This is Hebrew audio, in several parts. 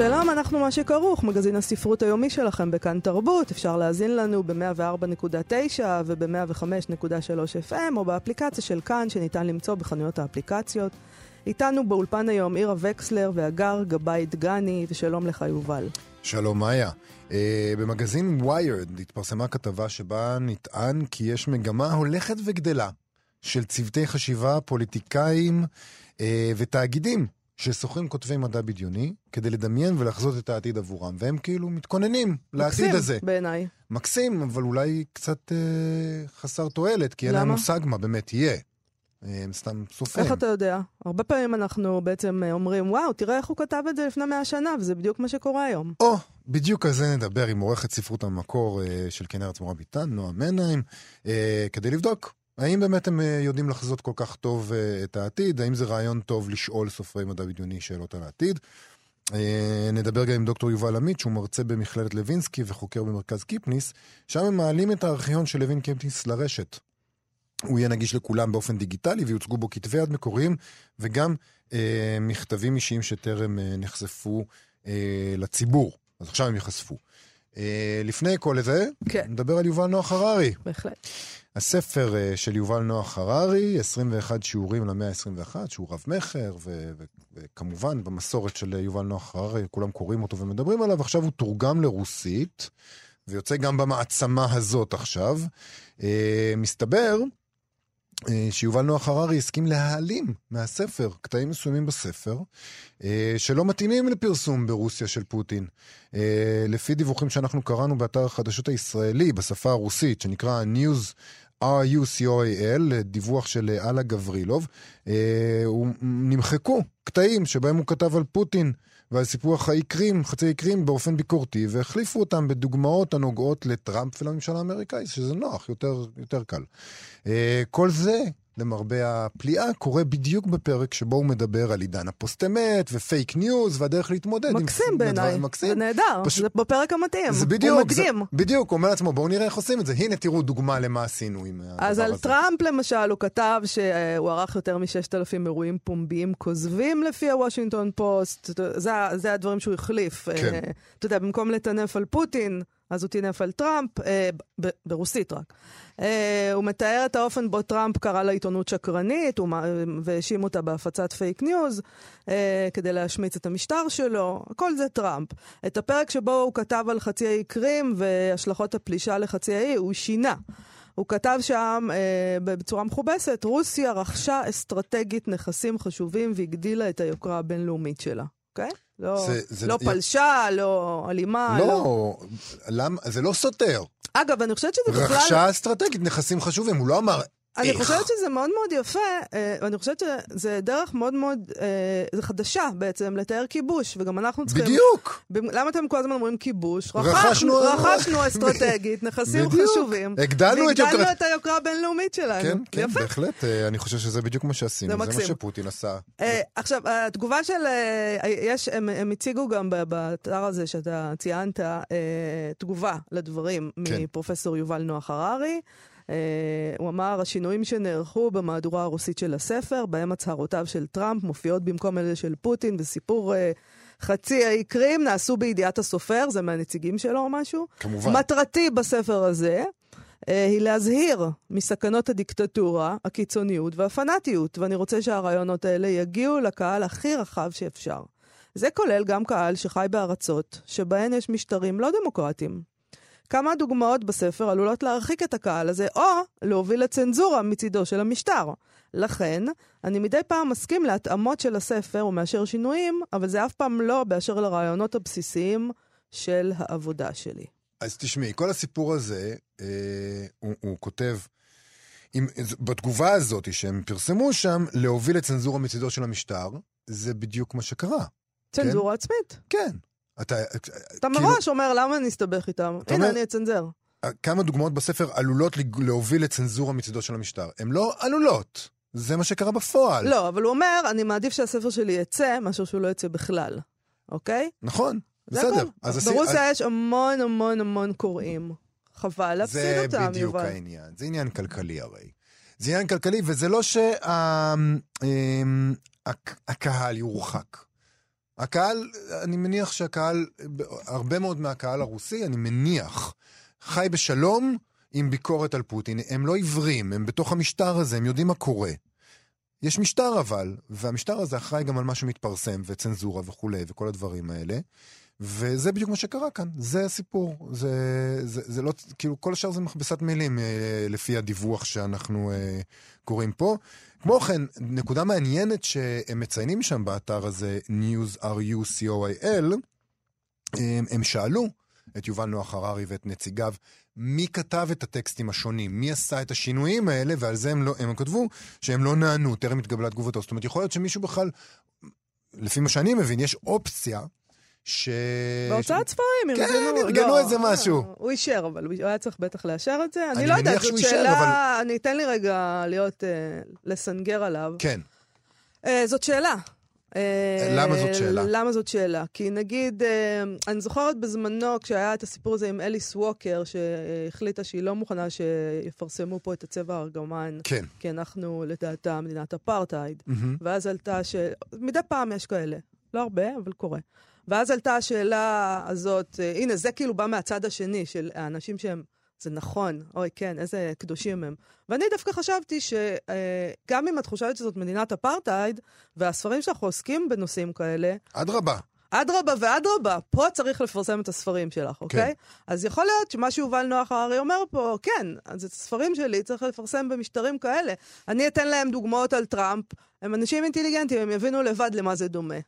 שלום, אנחנו מה שכרוך, מגזין הספרות היומי שלכם בכאן תרבות. אפשר להאזין לנו ב-104.9 וב-105.3 FM, או באפליקציה של כאן, שניתן למצוא בחנויות האפליקציות. איתנו באולפן היום עירה וקסלר והגר גבאי דגני, ושלום לך יובל. שלום מאיה. Uh, במגזין ויירד התפרסמה כתבה שבה נטען כי יש מגמה הולכת וגדלה של צוותי חשיבה, פוליטיקאים uh, ותאגידים ששוכרים כותבי מדע בדיוני כדי לדמיין ולחזות את העתיד עבורם, והם כאילו מתכוננים לעתיד הזה. מקסים בעיניי. מקסים, אבל אולי קצת אה, חסר תועלת, כי אין להם? מושג מה באמת יהיה. אה, הם סתם סופרים. איך אתה יודע? הרבה פעמים אנחנו בעצם אה, אומרים, וואו, תראה איך הוא כתב את זה לפני מאה שנה, וזה בדיוק מה שקורה היום. או, בדיוק על זה נדבר עם עורכת ספרות המקור אה, של כנרת מורה ביטן, נועה מנהיים, כדי לבדוק האם באמת הם אה, יודעים לחזות כל כך טוב אה, את העתיד, האם זה רעיון טוב לשאול סופרי מדע בדיוני שאלות על העתיד. אה, נדבר גם עם דוקטור יובל עמית, שהוא מרצה במכללת לוינסקי וחוקר במרכז קיפניס, שם הם מעלים את הארכיון של לוין קיפניס לרשת. הוא יהיה נגיש לכולם באופן דיגיטלי ויוצגו בו כתבי יד מקוריים וגם אה, מכתבים אישיים שטרם אה, נחשפו אה, לציבור. אז עכשיו הם ייחשפו. אה, לפני כל זה, כן. נדבר על יובל נוח הררי. בהחלט. הספר אה, של יובל נוח הררי, 21 שיעורים למאה ה-21, שהוא רב-מכר, ו- וכמובן במסורת של יובל נוח הררי, כולם קוראים אותו ומדברים עליו, עכשיו הוא תורגם לרוסית, ויוצא גם במעצמה הזאת עכשיו. אה, מסתבר שיובל נוח הררי הסכים להעלים מהספר קטעים מסוימים בספר, אה, שלא מתאימים לפרסום ברוסיה של פוטין. אה, לפי דיווחים שאנחנו קראנו באתר החדשות הישראלי בשפה הרוסית, שנקרא News RUCOAL, דיווח של אה, אללה גברילוב, אה, נמחקו קטעים שבהם הוא כתב על פוטין ועל סיפוח האי קרים, חצי האי קרים באופן ביקורתי, והחליפו אותם בדוגמאות הנוגעות לטראמפ ולממשל האמריקאי, שזה נוח, יותר, יותר קל. אה, כל זה, למרבה הפליאה, קורה בדיוק בפרק שבו הוא מדבר על עידן הפוסט-אמת ו fake news והדרך להתמודד עם מקסים בעיניי. זה נהדר, פשוט- זה בפרק המתאים. זה בדיוק, הוא מדגים. זה, בדיוק, הוא אומר לעצמו, בואו נראה איך עושים את זה. הנה, תראו דוגמה למה עשינו עם הדבר אז על הזה. טראמפ למשל, הוא כתב שהוא ערך יותר מ-6,000 אירועים פומביים כוזבים לפי הוושינגטון פוסט. זה, זה הדברים שהוא החליף. כן. אה, אתה יודע, במקום לטנף על פוטין, אז הוא טינף על טראמפ, אה, ב- ברוסית רק. אה, הוא מתאר את האופן בו טראמפ קרא לעיתונות שקרנית, והאשים אותה בהפצת fake news, אה, כדי להשמיץ את המשטר שלו, הכל זה טראמפ. את הפרק שבו הוא כתב על חצי האי קרים והשלכות הפלישה לחצי האי, הוא שינה. הוא כתב שם אה, בצורה מכובסת, רוסיה רכשה אסטרטגית נכסים חשובים והגדילה את היוקרה הבינלאומית שלה. אוקיי? לא, זה- זה- לא פלשה, לא אלימה, לא... לא, למה, זה לא סותר. אגב, אני חושבת שזה בכלל... רכשה אסטרטגית נכסים חשובים, הוא לא אמר אני איך. חושבת שזה מאוד מאוד יפה, אה, ואני חושבת שזה דרך מאוד מאוד, אה, זה חדשה בעצם, לתאר כיבוש, וגם אנחנו צריכים... בדיוק. למה אתם כל הזמן אומרים כיבוש? רכשנו- רכשנו אסטרטגית, נכסים בדיוק. חשובים. הגדלנו את והגדלנו יוקרת- את היוקרה הבינלאומית שלנו. כן, כן, יפה. בהחלט, אה, אני חושב שזה בדיוק מה שעשינו, זה זה מה. שפוטין עשה. אה, עכשיו, התגובה של... יש, הם, הם הציגו גם באתר הזה שאתה ציינת, תגובה לדברים כן. מפרופסור יובל נוח הררי. אה, הוא אמר, השינויים שנערכו במהדורה הרוסית של הספר, בהם הצהרותיו של טראמפ מופיעות במקום אלה של פוטין, וסיפור אה, חצי האי קרים נעשו בידיעת הסופר, זה מהנציגים שלו או משהו. כמובן. מטרתי בספר הזה אה, היא להזהיר מסכנות הדיקטטורה, הקיצוניות והפנאטיות, ואני רוצה שהרעיונות האלה יגיעו לקהל הכי רחב שאפשר. זה כולל גם קהל שחי בארצות שבהן יש משטרים לא דמוקרטיים. כמה דוגמאות בספר עלולות להרחיק את הקהל הזה, או להוביל לצנזורה מצידו של המשטר. לכן, אני מדי פעם מסכים להתאמות של הספר ומאשר שינויים, אבל זה אף פעם לא באשר לרעיונות הבסיסיים של העבודה שלי. אז תשמעי, כל הסיפור הזה, אה, הוא, הוא כותב, עם, בתגובה הזאת שהם פרסמו שם, להוביל לצנזורה מצידו של המשטר, זה בדיוק מה שקרה. צנזורה עצמית. כן. אתה, אתה כאילו- מראש אומר, למה אני אסתבך איתם? הנה, אומר- אני אצנזר. כמה דוגמאות בספר עלולות להוביל לצנזורה מצידו של המשטר. הן לא עלולות, זה מה שקרה בפועל. לא, אבל הוא אומר, אני מעדיף שהספר שלי יצא, מאשר שהוא לא יצא בכלל, אוקיי? נכון, זה בסדר. הכל. אז ברוסיה יש המון המון המון קוראים. חבל להפסיד זה אותם, בדיוק יובל. העניין, זה עניין כלכלי הרי. זה עניין כלכלי, וזה לא שהקהל יורחק. הקהל, אני מניח שהקהל, הרבה מאוד מהקהל הרוסי, אני מניח, חי בשלום עם ביקורת על פוטין. הם לא עיוורים, הם בתוך המשטר הזה, הם יודעים מה קורה. יש משטר אבל, והמשטר הזה אחראי גם על מה שמתפרסם, וצנזורה וכולי, וכל הדברים האלה. וזה בדיוק מה שקרה כאן, זה הסיפור. זה, זה, זה לא, כאילו, כל השאר זה מכבסת מילים, אה, לפי הדיווח שאנחנו אה, קוראים פה. כמו כן, נקודה מעניינת שהם מציינים שם באתר הזה, News.ru.co.il, הם, הם שאלו את יובל נוח הררי ואת נציגיו, מי כתב את הטקסטים השונים, מי עשה את השינויים האלה, ועל זה הם, לא, הם כתבו שהם לא נענו, טרם התקבלה תגובתו. זאת אומרת, יכול להיות שמישהו בכלל, לפי מה שאני מבין, יש אופציה ש... בהוצאת ספרים, כן, ארגנו. ארגנו לא, איזה משהו. הוא אישר, אבל הוא היה צריך בטח לאשר את זה. אני אני לא יודעת, זאת שאלה, אני אתן לי רגע להיות, אה, לסנגר עליו. כן, אה, זאת שאלה. אה, למה זאת שאלה? למה זאת שאלה? כי נגיד, אה, אני זוכרת בזמנו, כשהיה את הסיפור הזה עם אליס ווקר, שהחליטה שהיא לא מוכנה שיפרסמו פה את הצבע הארגמן, כן. כי אנחנו לדעתה מדינת אפרטהייד. מהמם. ואז עלתה ש... מדי פעם יש כאלה. לא הרבה, אבל קורה. ואז עלתה השאלה הזאת, אה, הנה, זה כאילו בא מהצד השני, של האנשים שהם, זה נכון, אוי, כן, איזה קדושים הם. ואני דווקא חשבתי שגם אם את חושבת שזאת מדינת אפרטהייד, והספרים שאנחנו עוסקים בנושאים כאלה, אדרבה. אדרבה ואדרבה, פה צריך לפרסם את הספרים שלך, אוקיי? כן. אז יכול להיות שמה שיובל נוח הררי אומר פה, כן, אז את הספרים שלי צריך לפרסם במשטרים כאלה. אני אתן להם דוגמאות על טראמפ, הם אנשים אינטליגנטים, הם יבינו לבד למה זה דומה.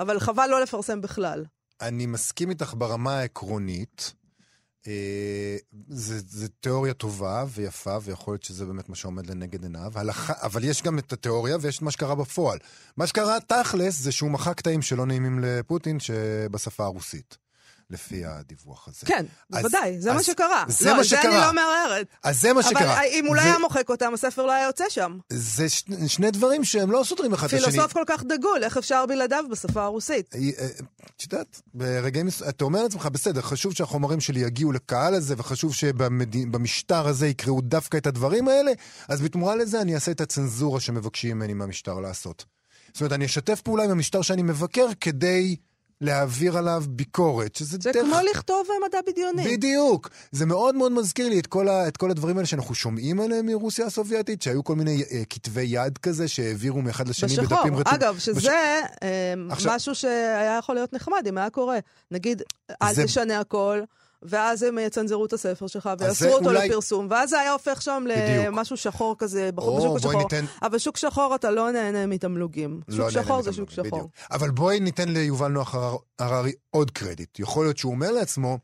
אבל חבל לא לפרסם בכלל. אני מסכים איתך ברמה העקרונית. אה, זה תיאוריה טובה ויפה, ויכול להיות שזה באמת מה שעומד לנגד עיניו. הלכה, אבל יש גם את התיאוריה ויש את מה שקרה בפועל. מה שקרה תכלס זה שהוא מחק קטעים שלא נעימים לפוטין שבשפה הרוסית, לפי הדיווח הזה. כן, בוודאי, זה מה אז- שקרה. זה לא, מה על זה אני שקרה. לא מערערת. אז זה מה שקרה. אבל אם הוא לא היה מוחק אותם, הספר לא היה יוצא שם. זה ש... שני דברים שהם לא סותרים אחד את השני. פילוסוף כל כך דגול, איך אפשר בלעדיו בשפה הרוסית? אה, אה, את יודעת, ברגעים אתה אומר לעצמך, בסדר, חשוב שהחומרים שלי יגיעו לקהל הזה, וחשוב שבמשטר הזה יקראו דווקא את הדברים האלה, אז בתמורה לזה אני אעשה את הצנזורה שמבקשים ממני מהמשטר לעשות. זאת אומרת, אני אשתף פעולה עם המשטר שאני מבקר כדי להעביר עליו ביקורת, שזה זה דרך... כמו לכתוב מדע בדיוני. בדיוק. זה מאוד מאוד מזכיר לי את כל, ה, את כל הדברים האלה שאנחנו שומעים עליהם מרוסיה הסובייטית, שהיו כל מיני אה, כתבי יד כזה שהעבירו מאחד לשני בשחור. בדפים רטוב. אגב, שזה אה, עכשיו- משהו שהיה יכול להיות נחמד אם היה קורה. נגיד, אל זה- תשנה הכל. ואז הם יצנזרו את הספר שלך ויאסרו אותו אולי- לפרסום, ואז זה היה הופך שם בדיוק. למשהו שחור כזה בחור- או, בשוק השחור. ניתן... אבל שוק שחור אתה לא נהנה מתמלוגים. לא שוק נהנה שחור זה שוק שחור. בדיוק. אבל בואי ניתן ליובל נוח הר- הררי עוד קרדיט. יכול להיות שהוא אומר לעצמו,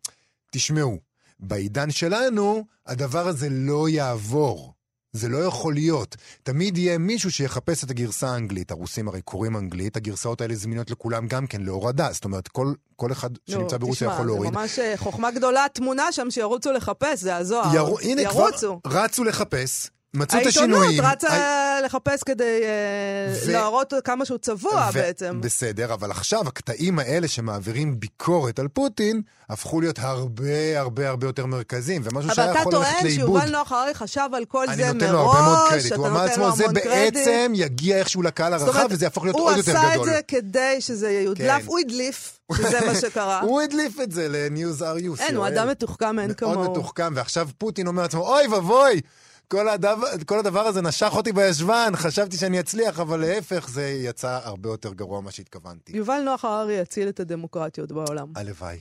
תשמעו, בעידן שלנו הדבר הזה לא יעבור. זה לא יכול להיות. תמיד יהיה מישהו שיחפש את הגרסה האנגלית. הרוסים הרי קוראים אנגלית, הגרסאות האלה זמינות לכולם גם כן להורדה. זאת אומרת, כל, כל אחד שנמצא ברוסיה יכול להוריד. תשמע, זה ממש אה, חוחמה גדולה תמונה שם שירוצו לחפש, זה הזוהר. ירו, הנה ירוצו. כבר רצו לחפש, מצאו את השינויים. העיתונות רצה ה- לחפש כדי אה, ו- להראות כמה שהוא צבוע ו- בעצם. בסדר, אבל עכשיו הקטעים האלה שמעבירים ביקורת על פוטין, הפכו להיות הרבה הרבה הרבה יותר מרכזיים, ומשהו אבל שהיה אתה יכול ללכת טוען לאיבוד. שיובל נוח הררי חשב על כל זה נותן לו הרבה מאוד מראש, קרדיט. אתה הוא אמר לעצמו, זה. בעצם יגיע איכשהו לקהל הרחב, וזה יהפוך להיות הוא עוד יותר עשה גדול. את זה כדי שזה יודלף, כן. הוא הדליף, שזה מה שקרה. הוא הדליף את זה ל-News RU. אין, הוא אדם מתוחכם, אין מאוד כמוהו. מתוחכם, ועכשיו פוטין אומר לעצמו, אוי ואבוי, כל, הדבר, כל הדבר הזה נשך אותי בישבן, חשבתי שאני אצליח, אבל להפך, זה יצא הרבה יותר גרוע ממה שהתכוונתי. יובל נוח הררי יציל את הדמוקרטיות בעולם. הלוואי.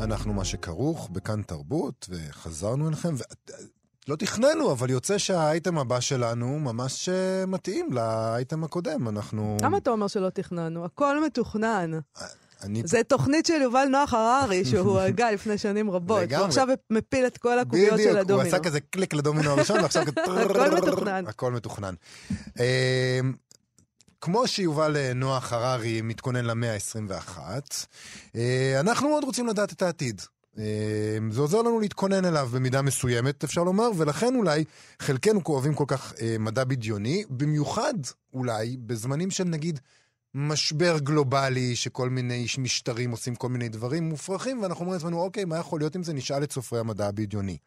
אנחנו מה שכרוך בכאן תרבות, וחזרנו אליכם, ולא תכננו, אבל יוצא שהאייטם הבא שלנו ממש אה, מתאים לאייטם הקודם. אנחנו... למה אתה אומר שלא תכננו? הכל מתוכנן. אני... זה תוכנית של יובל נוח הררי, שהוא הגה לפני שנים רבות. לגמרי. הוא עכשיו מפיל את כל הקוביות של בדיוק, הוא הדומינו. עשה כזה קליק לדומינו הראשון, ועכשיו כזה... הכל מתוכנן. הכל מתוכנן. אה, כמו שיובל אה, נוח הררי מתכונן למאה ה-21, אה, אנחנו מאוד רוצים לדעת את העתיד. אה, זה עוזר לנו להתכונן אליו במידה מסוימת, אפשר לומר, ולכן אולי חלקנו אוהבים כל כך אה, מדע בדיוני, במיוחד אולי בזמנים של נגיד משבר גלובלי, שכל מיני משטרים עושים כל מיני דברים מופרכים, ואנחנו אומרים לעצמנו, אוקיי, מה יכול להיות אם זה? נשאל את סופרי המדע הבדיוני.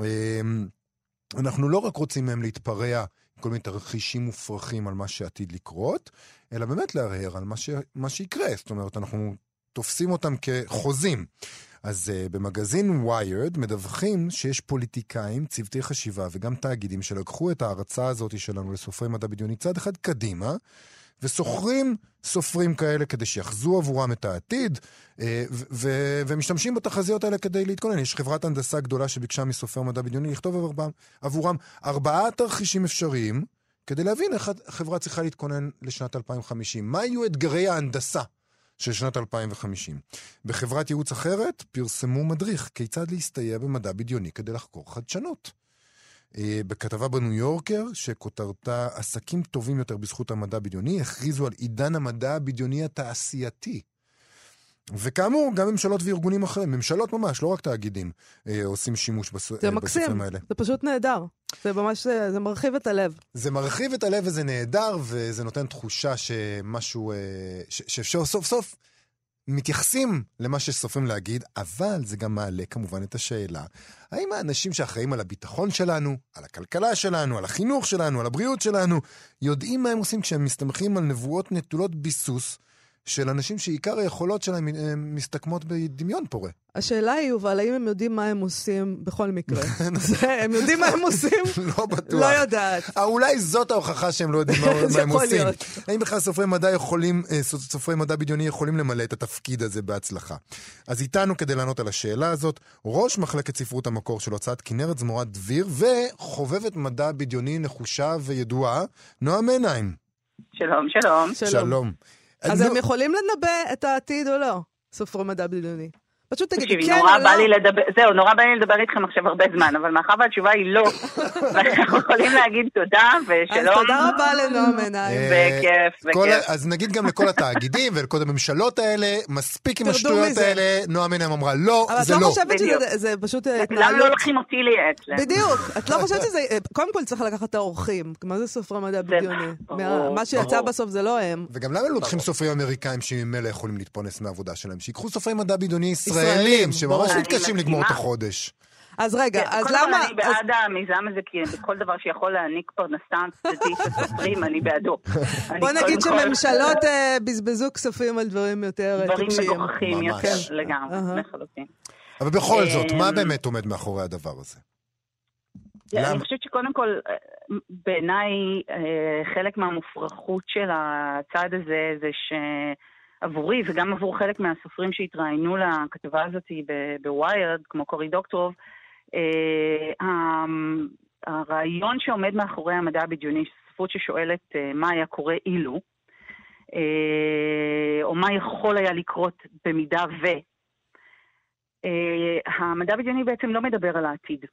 אה, אנחנו לא רק רוצים מהם להתפרע כל מיני תרחישים מופרכים על מה שעתיד לקרות, אלא באמת להרהר על מה, ש... מה שיקרה. זאת אומרת, אנחנו תופסים אותם כחוזים. אז uh, במגזין Wired מדווחים שיש פוליטיקאים, צוותי חשיבה וגם תאגידים שלקחו את ההרצאה הזאת שלנו לסופרי מדע בדיוני צעד אחד קדימה, ושוכרים סופרים כאלה כדי שיחזו עבורם את העתיד, אה, ומשתמשים בתחזיות האלה כדי להתכונן. יש חברת הנדסה גדולה שביקשה מסופר מדע בדיוני לכתוב עבורם, עבורם ארבעה תרחישים אפשריים, כדי להבין איך החברה צריכה להתכונן לשנת 2050. מה יהיו אתגרי ההנדסה של שנת 2050? בחברת ייעוץ אחרת פרסמו מדריך כיצד להסתייע במדע בדיוני כדי לחקור חדשנות. אה, בכתבה בניו יורקר, שכותרתה עסקים טובים יותר בזכות המדע הבדיוני, הכריזו על עידן המדע הבדיוני התעשייתי. וכאמור, גם ממשלות וארגונים אחרים, ממשלות ממש, לא רק תאגידים, אה, עושים שימוש בס... זה אה, מקסים, האלה. זה פשוט נהדר. זה ממש, זה מרחיב את הלב. זה מרחיב את הלב וזה נהדר, וזה נותן תחושה שמשהו, אה, ש... שאפשר סוף סוף מתייחסים למה שסופרים להגיד, אבל זה גם מעלה כמובן את השאלה, האם האנשים שאחראים על הביטחון שלנו, על הכלכלה שלנו, על החינוך שלנו, על הבריאות שלנו, יודעים מה הם עושים כשהם מסתמכים על נבואות נטולות ביסוס, של אנשים שעיקר היכולות שלהם אה, מסתכמות בדמיון פורה. השאלה היא, יובל, האם הם יודעים מה הם עושים בכל מקרה? הם יודעים מה הם עושים? לא בטוח. לא יודעת. אה, אולי זאת ההוכחה שהם לא יודעים מה הם עושים. האם בכלל סופרי מדע יכולים, אה, סופרי מדע בדיוני יכולים למלא את התפקיד הזה בהצלחה? אז איתנו כדי לענות על השאלה הזאת, ראש מחלקת ספרות המקור של הוצאת כנרת זמורת דביר, וחובבת מדע בדיוני נחושה וידועה, נועה מנהיים. שלום, שלום. שלום. אז הם יכולים לנבא את העתיד או לא? סופרי מדע בדיוני. פשוט תגידי כן או לא. בא לי לדבר, זהו, נורא בא לי לדבר איתכם עכשיו הרבה זמן, אבל מאחר והתשובה היא לא, ואנחנו יכולים להגיד תודה ושלום. אז תודה רבה לנועם עיניים. בכיף, בכיף. אז נגיד גם לכל התאגידים ולכל הממשלות האלה, מספיק עם השטויות האלה, נועם עיניים אמרה לא, זה לא. אבל את לא חושבת שזה פשוט התנהלות... למה לא לוקחים אותי לייעץ? בדיוק, את לא חושבת שזה... קודם כל צריך לקחת את האורחים, מה זה סופרי מדע בדיוני? מה שיצא בסוף זה לא הם. וגם למה לוקחים סופרים אמריקאים שממילא יכולים להתפרנס מהעבודה שלהם? שיקחו סופרי מדע בדיוני ישראל. ישראלים, שממש מתקשים לגמור את החודש. אז רגע, אז למה... קודם כל אני בעד המיזם הזה, כי בכל דבר שיכול להעניק פרנסה צדדית לסופרים, אני בעדו. בוא נגיד שממשלות אה, בזבזו כספים על דברים יותר אה, טיפשיים. דברים מגוחכים יותר, לגמרי, לחלוטין. אבל בכל זאת, מה באמת עומד מאחורי הדבר הזה? אני חושבת שקודם כל, אה, בעיניי, חלק מהמופרכות של הצעד הזה, זה ש... עבורי וגם עבור חלק מהסופרים שהתראיינו לכתבה הזאת בוויירד, כמו קורי דוקטורוב, אה, הרעיון שעומד מאחורי המדע הבדיוני, ספרות ששואלת אה, מה היה קורה אילו, אה, או מה יכול היה לקרות במידה ו... המדע הבדיוני בעצם לא מדבר על העתיד,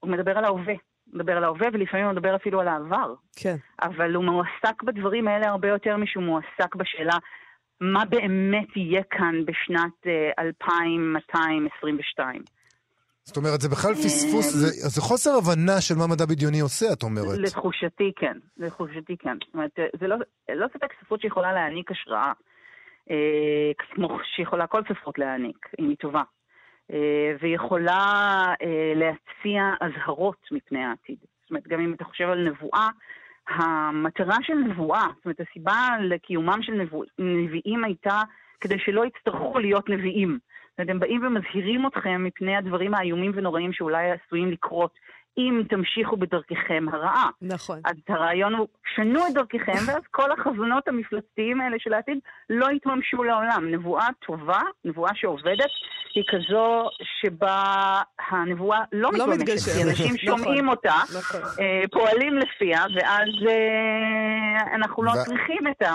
הוא מדבר על ההווה. מדבר על ההווה, ולפעמים הוא מדבר אפילו על העבר. כן. אבל הוא מועסק בדברים האלה הרבה יותר משהוא מועסק בשאלה מה באמת יהיה כאן בשנת 2222. אה, זאת אומרת, זה בכלל פספוס, זה, זה חוסר הבנה של מה מדע בדיוני עושה, את אומרת. לתחושתי כן, לתחושתי כן. זאת אומרת, זה לא, לא ספק ספרות שיכולה להעניק השראה, אה, כמו שיכולה כל ספרות להעניק, אם היא טובה. אה, ויכולה אה, להציע אזהרות מפני העתיד. זאת אומרת, גם אם אתה חושב על נבואה, המטרה של נבואה, זאת אומרת, הסיבה לקיומם של נבוא, נביאים הייתה כדי שלא יצטרכו להיות נביאים. זאת אומרת, הם באים ומזהירים אתכם מפני הדברים האיומים ונוראים שאולי עשויים לקרות אם תמשיכו בדרככם הרעה. נכון. אז הרעיון הוא, שנו את דרככם, ואז כל החזונות המפלצתיים האלה של העתיד לא יתממשו לעולם. נבואה טובה, נבואה שעובדת, היא כזו שבה הנבואה לא, לא מתגמשת, כי אנשים נכון. שומעים אותה, נכון. אה, פועלים לפיה, ואז אה, אנחנו לא ו... צריכים את ה...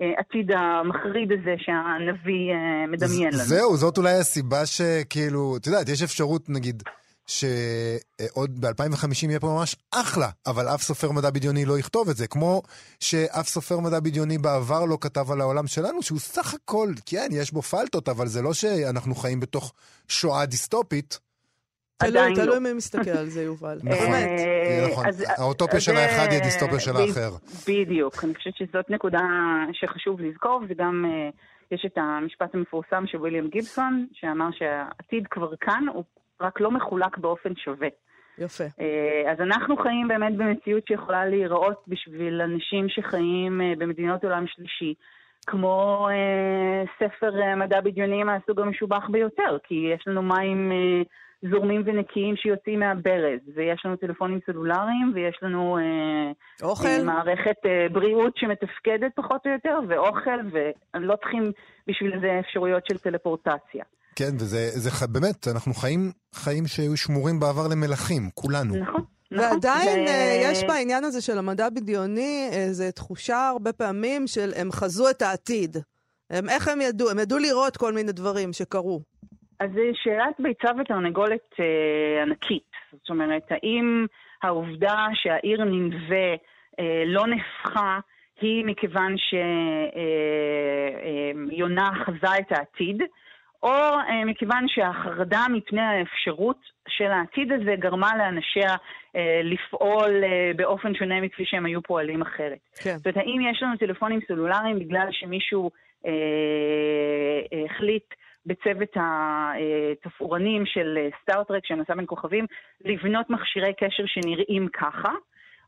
העתיד המחריד הזה שהנביא אה, מדמיין לנו. זהו, זאת אולי הסיבה שכאילו, את יודעת, יש אפשרות, נגיד, שעוד ב-2050 יהיה פה ממש אחלה, אבל אף סופר מדע בדיוני לא יכתוב את זה, כמו שאף סופר מדע בדיוני בעבר לא כתב על העולם שלנו, שהוא סך הכל, כן, יש בו פלטות, אבל זה לא שאנחנו חיים בתוך שואה דיסטופית. תלוי, תלוי לא. מי מסתכל על זה, יובל. נכון. באמת. אה, נכון, אז- האוטופיה של האחד היא הדיסטופיה של האחר. בדיוק, אני חושבת שזאת נקודה שחשוב לזכור, וגם אה, יש את המשפט המפורסם של ויליאם גיבסון, שאמר שהעתיד כבר כאן, הוא רק לא מחולק באופן שווה. יפה. אה, אז אנחנו חיים באמת במציאות שיכולה להיראות בשביל אנשים שחיים אה, במדינות עולם שלישי, כמו אה, ספר מדע בדיוני מהסוג המשובח ביותר, כי יש לנו מים זורמים ונקיים שיוצאים מהברז, ויש לנו טלפונים סלולריים, ויש לנו אוכל? מערכת בריאות שמתפקדת פחות או יותר, ואוכל, ולא צריכים בשביל זה אפשרויות של טלפורטציה. כן, וזה זה, באמת, אנחנו חיים חיים שהיו שמורים בעבר למלכים, כולנו. נכון. נכון. ועדיין ו- אה, יש בעניין הזה של המדע בדיוני איזו תחושה הרבה פעמים של הם חזו את העתיד. הם, איך הם ידעו? הם ידעו לראות כל מיני דברים שקרו. אז זו שאלת ביצה ותרנגולת אה, ענקית. זאת אומרת, האם העובדה שהעיר ננבה אה, לא נפחה היא מכיוון שיונה אה, חזה את העתיד, או אה, מכיוון שהחרדה מפני האפשרות של העתיד הזה גרמה לאנשיה אה, לפעול אה, באופן שונה מכפי שהם היו פועלים אחרת. כן. זאת אומרת, האם יש לנו טלפונים סלולריים בגלל שמישהו אה, אה, החליט בצוות התפאורנים של אה, סטארט-טרק שנסע בין כוכבים לבנות מכשירי קשר שנראים ככה,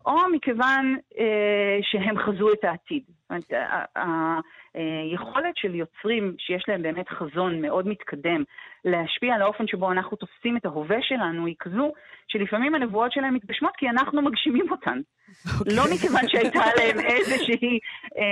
או מכיוון אה, שהם חזו את העתיד. זאת אומרת, היכולת של יוצרים שיש להם באמת חזון מאוד מתקדם להשפיע על האופן שבו אנחנו תופסים את ההווה שלנו היא כזו שלפעמים הנבואות שלהם מתגשמות כי אנחנו מגשימים אותן. לא מכיוון שהייתה להם איזושהי אה,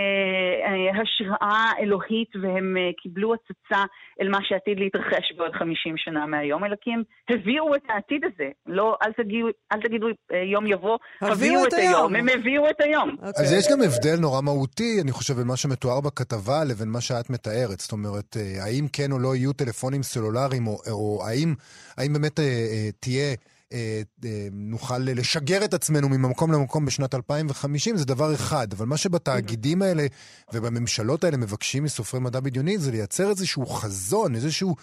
אה, השראה אלוהית והם אה, קיבלו הצצה אל מה שעתיד להתרחש בעוד 50 שנה מהיום, אלא כי הם הביאו את העתיד הזה. לא, אל תגידו, אל תגידו אה, יום יבוא, הביאו את היום. הם הביאו את היום. אוקיי. אז יש גם הבדל נורא מהותי, אני חושב, בין מה שמתואר בכתבה לבין מה שאת מתארת. זאת אומרת, אה, האם כן או לא יהיו טלפונים סלולריים, או, או האם, האם באמת אה, אה, תהיה... נוכל לשגר את עצמנו ממקום למקום בשנת 2050, זה דבר אחד. אבל מה שבתאגידים האלה ובממשלות האלה מבקשים מסופרי מדע בדיוני זה לייצר איזשהו חזון, איזשהו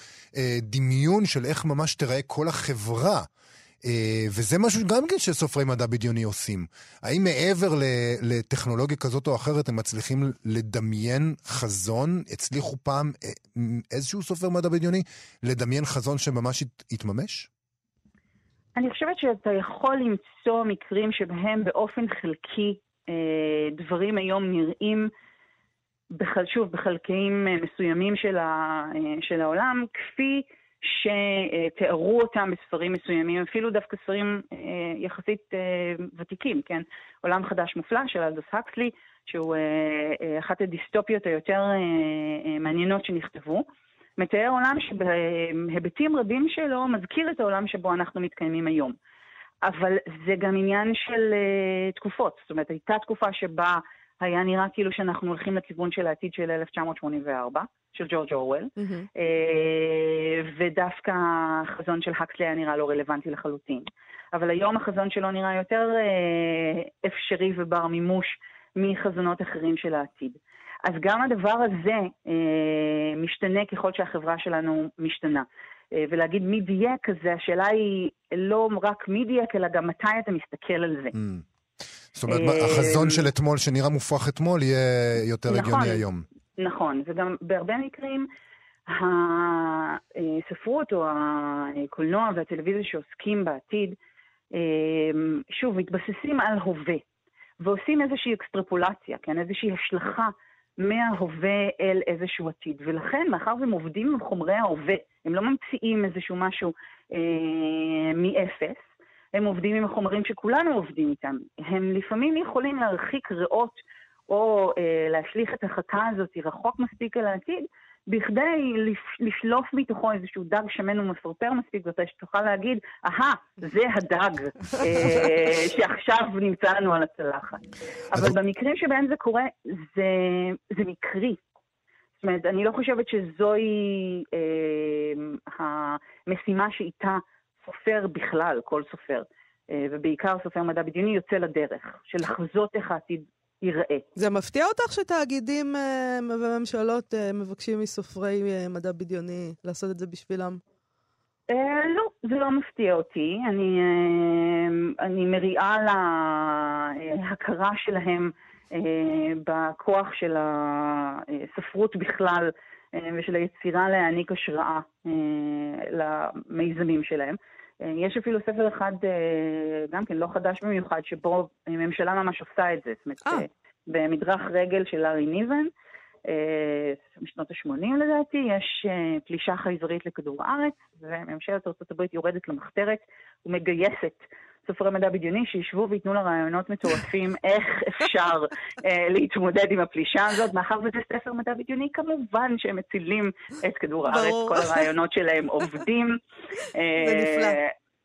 דמיון של איך ממש תיראה כל החברה. אה, וזה משהו גם כן שסופרי מדע בדיוני עושים. האם מעבר לטכנולוגיה כזאת או אחרת הם מצליחים לדמיין חזון? הצליחו פעם אה, איזשהו סופר מדע בדיוני לדמיין חזון שממש יתממש? אני חושבת שאתה יכול למצוא מקרים שבהם באופן חלקי אה, דברים היום נראים, שוב, בחלקים מסוימים של, של העולם, כפי שתיארו אותם בספרים מסוימים, אפילו דווקא ספרים אה, יחסית אה, ותיקים, כן? עולם חדש מופלא של אלדוס הקסלי, שהוא אה, אחת הדיסטופיות היותר מעניינות שנכתבו. מתאר עולם שבהיבטים רבים שלו מזכיר את העולם שבו אנחנו מתקיימים היום. אבל זה גם עניין של תקופות. זאת אומרת, הייתה תקופה שבה היה נראה כאילו שאנחנו הולכים לכיוון של העתיד של 1984, של ג'ורג' אורוול, uh, ודווקא החזון של הקסלי היה נראה לא רלוונטי לחלוטין. אבל היום החזון שלו נראה יותר uh, אפשרי ובר מימוש מחזונות אחרים של העתיד. אז גם הדבר הזה אה, משתנה ככל שהחברה שלנו משתנה. אה, ולהגיד מי דייק, אז השאלה היא לא רק מי דייק, אלא גם מתי אתה מסתכל על זה. Mm. זאת אומרת, החזון של אתמול, שנראה מופרך אתמול, יהיה יותר נכון. הגיוני היום. נכון, וגם בהרבה מקרים הספרות או הקולנוע והטלוויזיה שעוסקים בעתיד, אה, שוב, מתבססים על הווה, ועושים איזושהי אקסטרפולציה, כן? איזושהי השלכה מההווה אל איזשהו עתיד. ולכן, מאחר והם עובדים עם חומרי ההווה, הם לא ממציאים איזשהו משהו אה, מאפס, הם עובדים עם החומרים שכולנו עובדים איתם. הם לפעמים יכולים להרחיק ריאות או אה, להשליך את החכה הזאת רחוק מספיק אל העתיד, בכדי לשלוף מתוכו איזשהו דג שמן ומפרפר מספיק, ואתה שתוכל להגיד, אהה, זה הדג אה, שעכשיו נמצא לנו על הצלחת. אבל- במקרים שבהם זה קורה, זה, זה מקרי. זאת אומרת, אני לא חושבת שזוהי אה, המשימה שאיתה סופר בכלל, כל סופר, אה, ובעיקר סופר מדע בדיוני, יוצא לדרך, של לחזות איך העתיד ייראה. זה מפתיע אותך שתאגידים אה, וממשלות אה, מבקשים מסופרי מדע בדיוני לעשות את זה בשבילם? לא, זה לא מפתיע אותי. אני, אני מריעה להכרה שלהם בכוח של הספרות בכלל ושל היצירה להעניק השראה אה, למיזמים שלהם. אה, יש אפילו ספר אחד, אה, גם כן לא חדש במיוחד, שבו ממשלה ממש עושה את זה. זאת אומרת, אה. במדרך רגל של לארי ניבן, משנות ה-80 לדעתי, יש פלישה חייזרית לכדור הארץ, וממשלת ארה"ב יורדת למחתרת ומגייסת סופרי מדע בדיוני שישבו וייתנו לה רעיונות מטורפים איך אפשר אה, להתמודד עם הפלישה הזאת. מאחר וזה ספר מדע בדיוני, כמובן שהם מצילים את כדור הארץ. כל הרעיונות שלהם עובדים. אה, זה נפלא.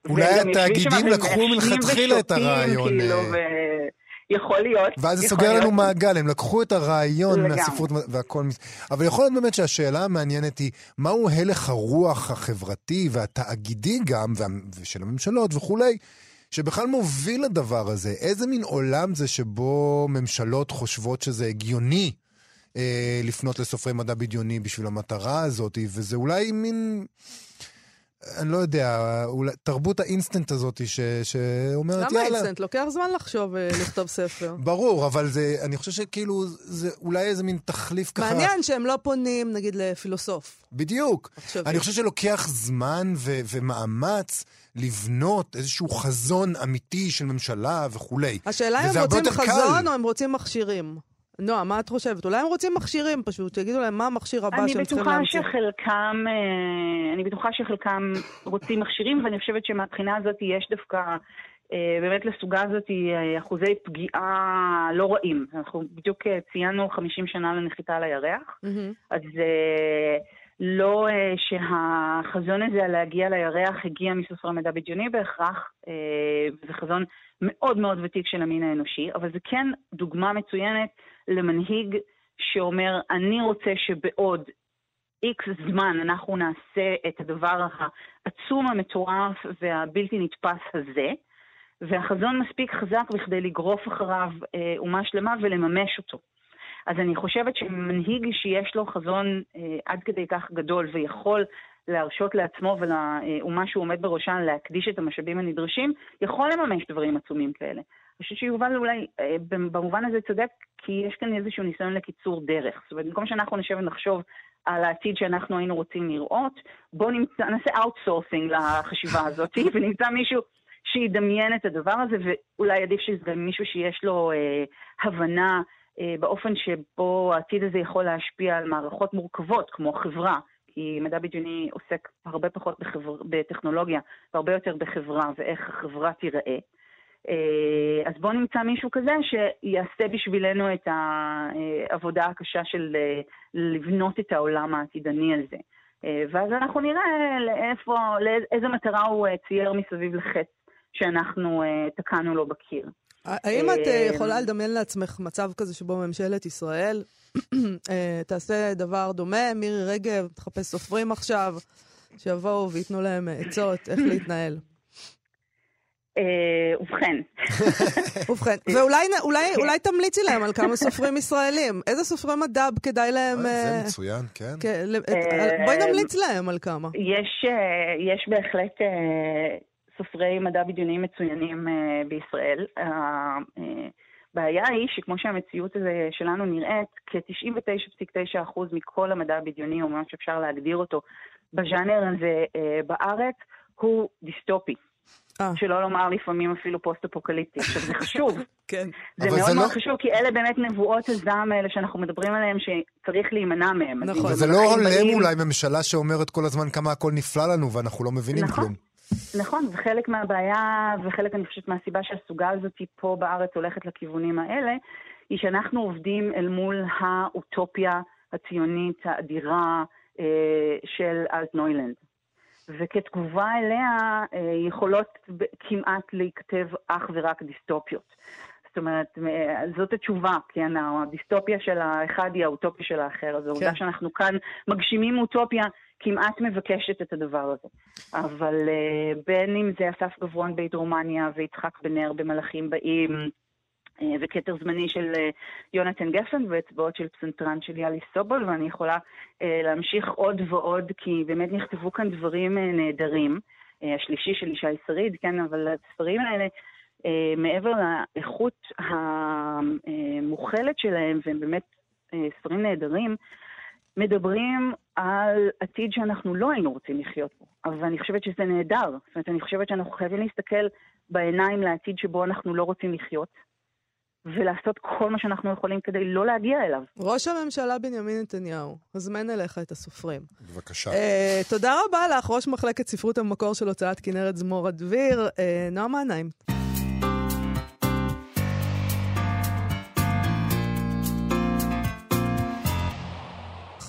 אולי והם יושבים התאגידים לקחו מלכתחילה את הרעיון, כאילו, אה, ו- יכול להיות. ואז זה סוגר לנו. מעגל, הם לקחו את הרעיון לגמרי. מהספרות והכל. אבל יכול להיות באמת שהשאלה המעניינת היא, מהו הלך הרוח החברתי והתאגידי גם, וה- ושל הממשלות וכולי, שבכלל מוביל לדבר הזה? איזה מין עולם זה שבו ממשלות חושבות שזה הגיוני אה, לפנות לסופרי מדע בדיוני בשביל המטרה הזאת, וזה אולי מין... אני לא יודע, אולי, תרבות האינסטנט הזאת ש, שאומרת, למה יאללה, אינסטנט? לוקח זמן לחשוב ולכתוב ספר. ברור, אבל זה, אני חושב שכאילו, זה אולי איזה מין תחליף ככה. מעניין שהם לא פונים, נגיד, לפילוסוף. בדיוק. עכשווי. אני חושב שלוקח זמן ו- ומאמץ לבנות איזשהו חזון אמיתי של ממשלה וכולי. השאלה אם הם רוצים חזון קל. או הם רוצים מכשירים. נועה, מה את חושבת? אולי הם רוצים מכשירים פשוט, שיגידו להם מה המכשיר הבא שהם צריכים להמציא. שחלקם, אה, אני בטוחה שחלקם רוצים מכשירים, ואני חושבת שמבחינה הזאת יש דווקא, אה, באמת לסוגה הזאת אה, אחוזי פגיעה לא רעים. אנחנו בדיוק ציינו 50 שנה לנחיתה על הירח. אז לא שהחזון הזה על להגיע לירח הגיע מסופרי מדע בדיוני בהכרח, זה חזון מאוד מאוד ותיק של המין האנושי, אבל זה כן דוגמה מצוינת למנהיג שאומר, אני רוצה שבעוד איקס זמן אנחנו נעשה את הדבר העצום, המטורף והבלתי נתפס הזה, והחזון מספיק חזק בכדי לגרוף אחריו אה, אומה שלמה ולממש אותו. אז אני חושבת שמנהיג שיש לו חזון אה, עד כדי כך גדול ויכול להרשות לעצמו ולאומה שהוא עומד בראשן להקדיש את המשאבים הנדרשים, יכול לממש דברים עצומים כאלה. חושבת שיובל אולי אה, במובן הזה צודק, כי יש כאן איזשהו ניסיון לקיצור דרך. זאת אומרת, במקום שאנחנו נשב ונחשוב על העתיד שאנחנו היינו רוצים לראות, בואו נמצא, נעשה outsourcing לחשיבה הזאת, ונמצא מישהו שידמיין את הדבר הזה, ואולי עדיף שזה גם מישהו שיש לו אה, הבנה אה, באופן שבו העתיד הזה יכול להשפיע על מערכות מורכבות, כמו חברה, כי מדע בדיוני עוסק הרבה פחות בחבר... בטכנולוגיה, והרבה יותר בחברה, ואיך החברה תיראה. אה, אז בואו נמצא מישהו כזה שיעשה בשבילנו את העבודה הקשה של אה, לבנות את העולם העתידני הזה. אה, ואז אנחנו נראה לאיפה, לאיזה מטרה הוא צייר מסביב לחץ שאנחנו תקענו לו בקיר. האם את יכולה לדמיין לעצמך מצב כזה שבו ממשלת ישראל תעשה דבר דומה? מירי רגב תחפש סופרים עכשיו, שיבואו וייתנו להם עצות איך להתנהל. אה, ובכן, ובכן, ואולי אולי תמליצי להם על כמה סופרים ישראלים. איזה סופרי מדע כדאי להם... זה אה, מצוין, כן. כן, אה, בואי נמליץ להם על כמה. יש, יש בהחלט סופרי מדע בדיוני מצוינים בישראל. הבעיה היא שכמו שהמציאות שלנו נראית, כ-99.9% מכל המדע הבדיוני, או מה שאפשר להגדיר אותו בז'אנר הזה בארץ, הוא דיסטופי. אה. שלא לומר לפעמים אפילו פוסט-אפוקליפטי. עכשיו, זה חשוב. כן. זה מאוד זה מאוד לא- חשוב, כי אלה באמת נבואות הזעם האלה שאנחנו מדברים עליהן, שצריך להימנע מהן. נכון. וזה לא הולם באים- אולי ממשלה שאומרת כל הזמן כמה הכל נפלא לנו ואנחנו לא מבינים נכון. כלום. נכון, וחלק מהבעיה, וחלק אני חושבת מהסיבה שהסוגה הזאת פה בארץ הולכת לכיוונים האלה, היא שאנחנו עובדים אל מול האוטופיה הציונית האדירה אה, של אלטנוילנד. וכתגובה אליה אה, יכולות כמעט להיכתב אך ורק דיסטופיות. זאת אומרת, אה, זאת התשובה, כן, הדיסטופיה של האחד היא האוטופיה של האחר. אז העובדה כן. שאנחנו כאן מגשימים אוטופיה כמעט מבקשת את הדבר הזה. אבל uh, בין אם זה אסף גברון בית רומניה ויצחק בן נר במלאכים באים, וכתר זמני של uh, יונתן גפן ואצבעות של פסנתרן של יאלי סובול, ואני יכולה uh, להמשיך עוד ועוד, כי באמת נכתבו כאן דברים נהדרים. השלישי של ישי שריד, כן, אבל הספרים האלה, מעבר לאיכות המוכלת שלהם, והם באמת ספרים נהדרים, מדברים על עתיד שאנחנו לא היינו רוצים לחיות בו, אבל אני חושבת שזה נהדר. זאת אומרת, אני חושבת שאנחנו חייבים להסתכל בעיניים לעתיד שבו אנחנו לא רוצים לחיות, ולעשות כל מה שאנחנו יכולים כדי לא להגיע אליו. ראש הממשלה בנימין נתניהו, הזמן אליך את הסופרים. בבקשה. Uh, תודה רבה לך, ראש מחלקת ספרות המקור של הוצאת כנרת זמורה דביר, uh, נועם העיניים.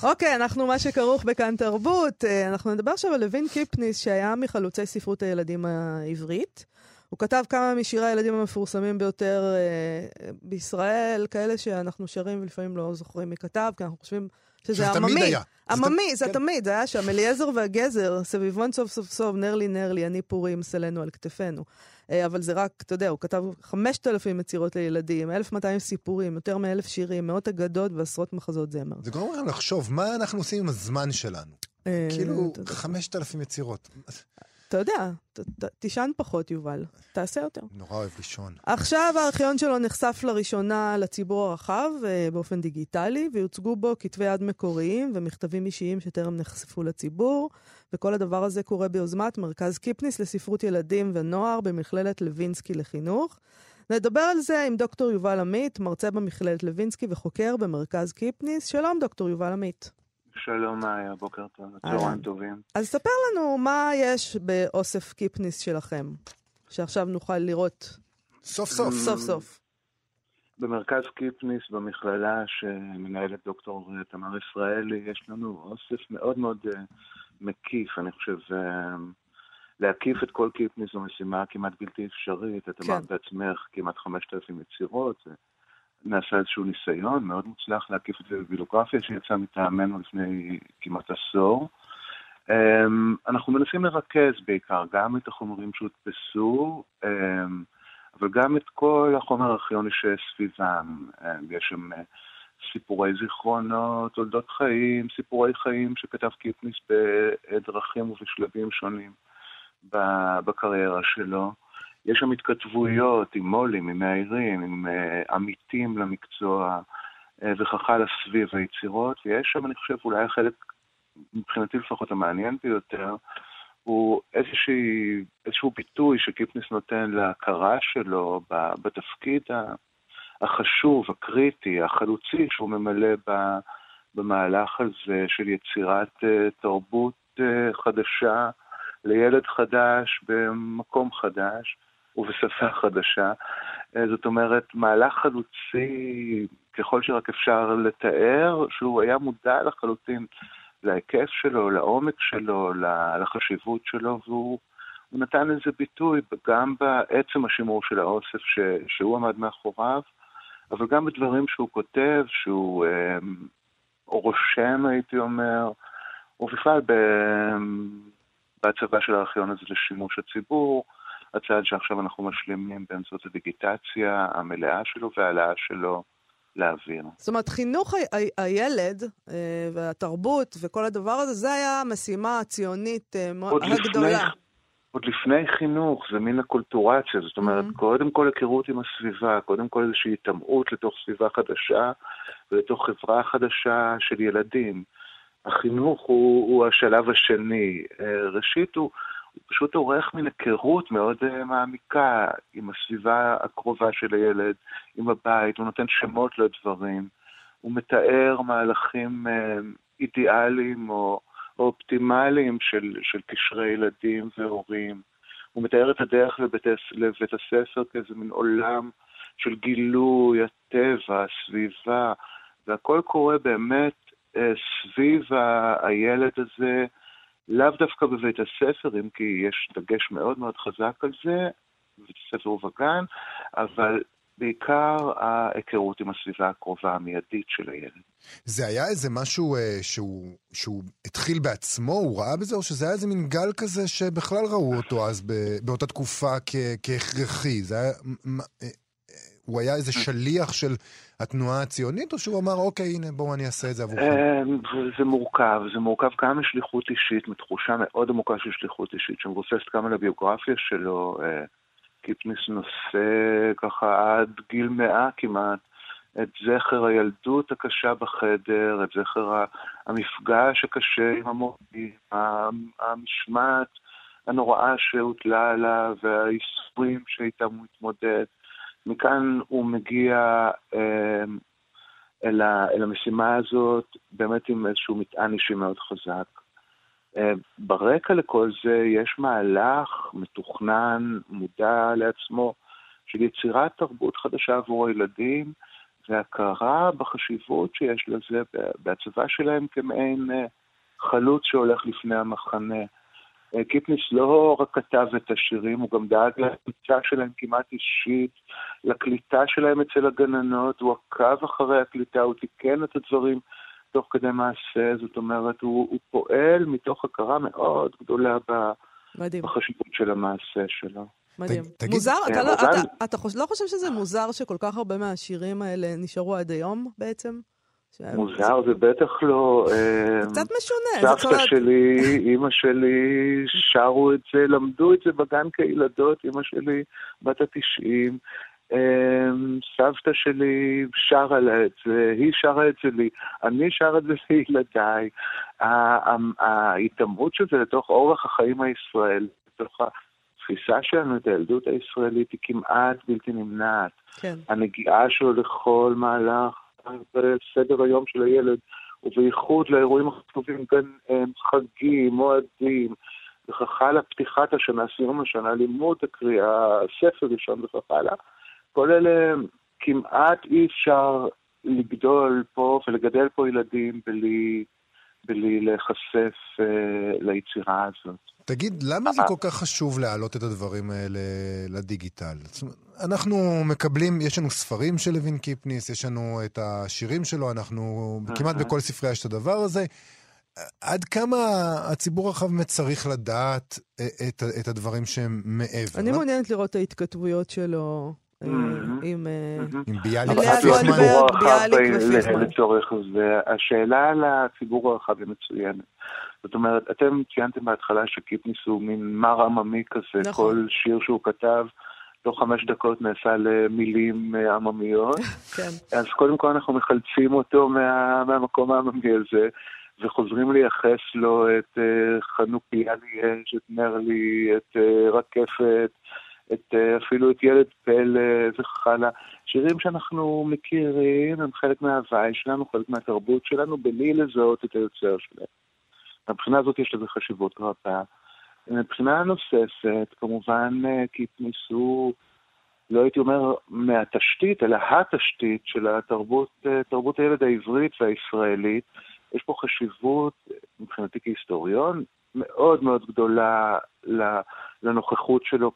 אוקיי, אנחנו מה שכרוך בכאן תרבות. אה, אנחנו נדבר עכשיו על לוין קיפניס, שהיה מחלוצי ספרות הילדים העברית. הוא כתב כמה משירי הילדים המפורסמים ביותר אה, בישראל, כאלה שאנחנו שרים ולפעמים לא זוכרים מי כתב, כי אנחנו חושבים שזה עממי. תמיד היה. עממי, זה כן. תמיד, זה היה שם. אליעזר והגזר, סביבון סוף סוף סוף, נרלי נרלי, אני פורים, סלנו על כתפינו. אה, אבל זה רק, אתה יודע, הוא כתב 5,000 יצירות לילדים, 1,200 סיפורים, יותר מ-1,000 שירים, מאות אגדות ועשרות מחזות זמר. זה גורם לנו לחשוב, מה אנחנו עושים עם הזמן שלנו? אה, כאילו, אתה יודע. 5,000 יצירות. אתה יודע, תישן פחות, יובל. תעשה יותר. נורא אוהב לישון. עכשיו הארכיון שלו נחשף לראשונה לציבור הרחב אה, באופן דיגיטלי, ויוצגו בו כתבי יד מקוריים ומכתבים אישיים שטרם נחשפו לציבור, וכל הדבר הזה קורה ביוזמת מרכז קיפניס לספרות ילדים ונוער במכללת לוינסקי לחינוך. נדבר על זה עם דוקטור יובל עמית, מרצה במכללת לוינסקי וחוקר במרכז קיפניס. שלום, דוקטור יובל עמית. שלום מאיה, בוקר טוב. צהריים טובים. אז ספר לנו מה יש באוסף קיפניס שלכם, שעכשיו נוכל לראות סוף סוף. סוף סוף. במרכז קיפניס במכללה שמנהלת דוקטור תמר ישראלי, יש לנו אוסף מאוד מאוד אה, מקיף, אני חושב, אה, להקיף את כל קיפניס זו משימה כמעט בלתי אפשרית. את כן. אמרת בעצמך כמעט 5,000 יצירות. זה- נעשה איזשהו ניסיון מאוד מוצלח להקיף את זה בביבילוגרפיה שיצא מטעמנו לפני כמעט עשור. אמ, אנחנו מנסים לרכז בעיקר גם את החומרים שהודפסו, אמ, אבל גם את כל החומר הארכיוני שסביבם. אמ, יש שם אה, סיפורי זיכרונות, תולדות חיים, סיפורי חיים שכתב קיפניס בדרכים ובשלבים שונים בקריירה שלו. יש שם התכתבויות עם מו"לים, עם מאיירים, עם uh, עמיתים למקצוע וכך הלאה סביב היצירות, ויש שם, אני חושב, אולי החלק, מבחינתי לפחות המעניין ביותר, הוא איזושהי, איזשהו ביטוי שקיפניס נותן להכרה שלו בתפקיד החשוב, הקריטי, החלוצי שהוא ממלא במהלך הזה של יצירת uh, תרבות uh, חדשה לילד חדש במקום חדש. ובשפה חדשה. אה, זאת אומרת, מהלך חלוצי, ככל שרק אפשר לתאר, שהוא היה מודע לחלוטין להיקף שלו, לעומק שלו, לחשיבות שלו, והוא הוא נתן לזה ביטוי גם בעצם השימור של האוסף ש, שהוא עמד מאחוריו, אבל גם בדברים שהוא כותב, שהוא אה, רושם, הייתי אומר, ובכלל בהצבה של הארכיון הזה לשימוש הציבור. הצעד שעכשיו אנחנו משלימים באמצעות הדיגיטציה המלאה שלו והעלאה שלו לאוויר. זאת אומרת, חינוך ה- ה- הילד אה, והתרבות וכל הדבר הזה, זה היה המשימה הציונית אה, הגדולה. לפני, עוד לפני חינוך, זה מין הקולטורציה, זאת אומרת, Mhm. קודם כל היכרות עם הסביבה, קודם כל איזושהי היטמעות לתוך סביבה חדשה ולתוך חברה חדשה של ילדים. החינוך הוא, הוא השלב השני. אה, ראשית, הוא, הוא פשוט עורך מין היכרות מאוד uh, מעמיקה עם הסביבה הקרובה של הילד, עם הבית, הוא נותן שמות לדברים, הוא מתאר מהלכים uh, אידיאליים או, או אופטימליים של, של קשרי ילדים והורים. הוא מתאר את הדרך לבית, לבית הספר כאיזה מין עולם של גילוי, הטבע, הסביבה, והכל קורה באמת uh, סביב הילד הזה, לאו דווקא בבית הספר, אם כי יש דגש מאוד מאוד חזק על זה, בבית הספר ובגן, אבל בעיקר ההיכרות עם הסביבה הקרובה המיידית של הילד. זה היה איזה משהו אה, שהוא, שהוא התחיל בעצמו, הוא ראה בזה, או שזה היה איזה מין גל כזה שבכלל ראו אותו אז ב, באותה תקופה כ, כהכרחי? זה היה... אה, הוא היה איזה שליח של התנועה הציונית, או שהוא אמר, אוקיי, הנה, בואו אני אעשה את זה עבורכם? אה, זה מורכב, זה מורכב גם משליחות אישית, מתחושה מאוד עמוקה של שליחות אישית, שמבוססת גם על הביוגרפיה שלו. אה, קיפניס נושא ככה עד גיל מאה כמעט את זכר הילדות הקשה בחדר, את זכר המפגש הקשה עם המורים, המשמעת הנוראה שהוטלה עליו והאיסורים שאיתם הוא התמודד. מכאן הוא מגיע אה, אל, ה, אל המשימה הזאת באמת עם איזשהו מטען אישי מאוד חזק. אה, ברקע לכל זה יש מהלך מתוכנן, מודע לעצמו, של יצירת תרבות חדשה עבור הילדים, והכרה בחשיבות שיש לזה בהצבה שלהם כמעין אה, חלוץ שהולך לפני המחנה. אה, קיפניס לא רק כתב את השירים, הוא גם דאג לקליטה שלהם כמעט אישית, לקליטה שלהם אצל הגננות, הוא עקב אחרי הקליטה, הוא תיקן את הדברים תוך כדי מעשה, זאת אומרת, הוא, הוא פועל מתוך הכרה מאוד גדולה מדהים. בחשיבות של המעשה שלו. מדהים. תגיד, מוזר, אתה, אה, לא, אתה, אתה, חושב, לא חושב שזה מוזר שכל כך הרבה מהשירים האלה נשארו עד היום בעצם? מוזר זה בטח לא... אה, קצת משונה. סבתא שלי, אימא שלי, שרו את זה, למדו את זה בגן כילדות, אימא שלי בת התשעים. אמ, סבתא שלי שרה לה את זה, היא שרה את זה לי, אני שרה את זה לילדיי. ההיטמעות של זה לתוך אורח החיים הישראלי, לתוך התפיסה שלנו את הילדות הישראלית היא כמעט בלתי נמנעת. כן. הנגיעה שלו לכל מהלך בסדר היום של הילד, ובייחוד לאירועים החשובים, בין חגים, מועדים, וכך הלאה, פתיחת השנה, סיום השנה, לימוד הקריאה, ספר ראשון וכך הלאה. כל אלה כמעט אי אפשר לגדול פה ולגדל פה ילדים בלי, בלי להיחשף uh, ליצירה הזאת. תגיד, למה זה כל כך חשוב להעלות את הדברים האלה לדיגיטל? אנחנו מקבלים, יש לנו ספרים של לוין קיפניס, יש לנו את השירים שלו, אנחנו, כמעט בכל ספרייה יש את הדבר הזה. עד כמה הציבור הרחב צריך לדעת אה, את, את הדברים שהם מעבר? אני מעוניינת לראות את ההתכתבויות שלו אה, עם ביאליק ופיכמן. לצורך זה. השאלה על הציבור הרחב היא מצוינת. זאת אומרת, אתם ציינתם בהתחלה שקיפניס הוא מין מר עממי כזה, נכון. כל שיר שהוא כתב, תוך חמש דקות נעשה למילים אה, עממיות. כן. אז קודם כל אנחנו מחלצים אותו מה, מהמקום העממי הזה, וחוזרים לייחס לו את uh, חנוכיה ליאש, את נרלי, את uh, רקפת, את, uh, אפילו את ילד פלא וכך הלאה. שירים שאנחנו מכירים, הם חלק מההוואי שלנו, חלק מהתרבות שלנו, בלי לזהות את היוצר שלהם. מבחינה הזאת יש לזה חשיבות רבה. מבחינה נוספת, כמובן, אה, כי התנסו, לא הייתי אומר מהתשתית, אלא התשתית של התרבות, אה, תרבות הילד העברית והישראלית. יש פה חשיבות, מבחינתי כהיסטוריון, מאוד מאוד גדולה לנוכחות שלו.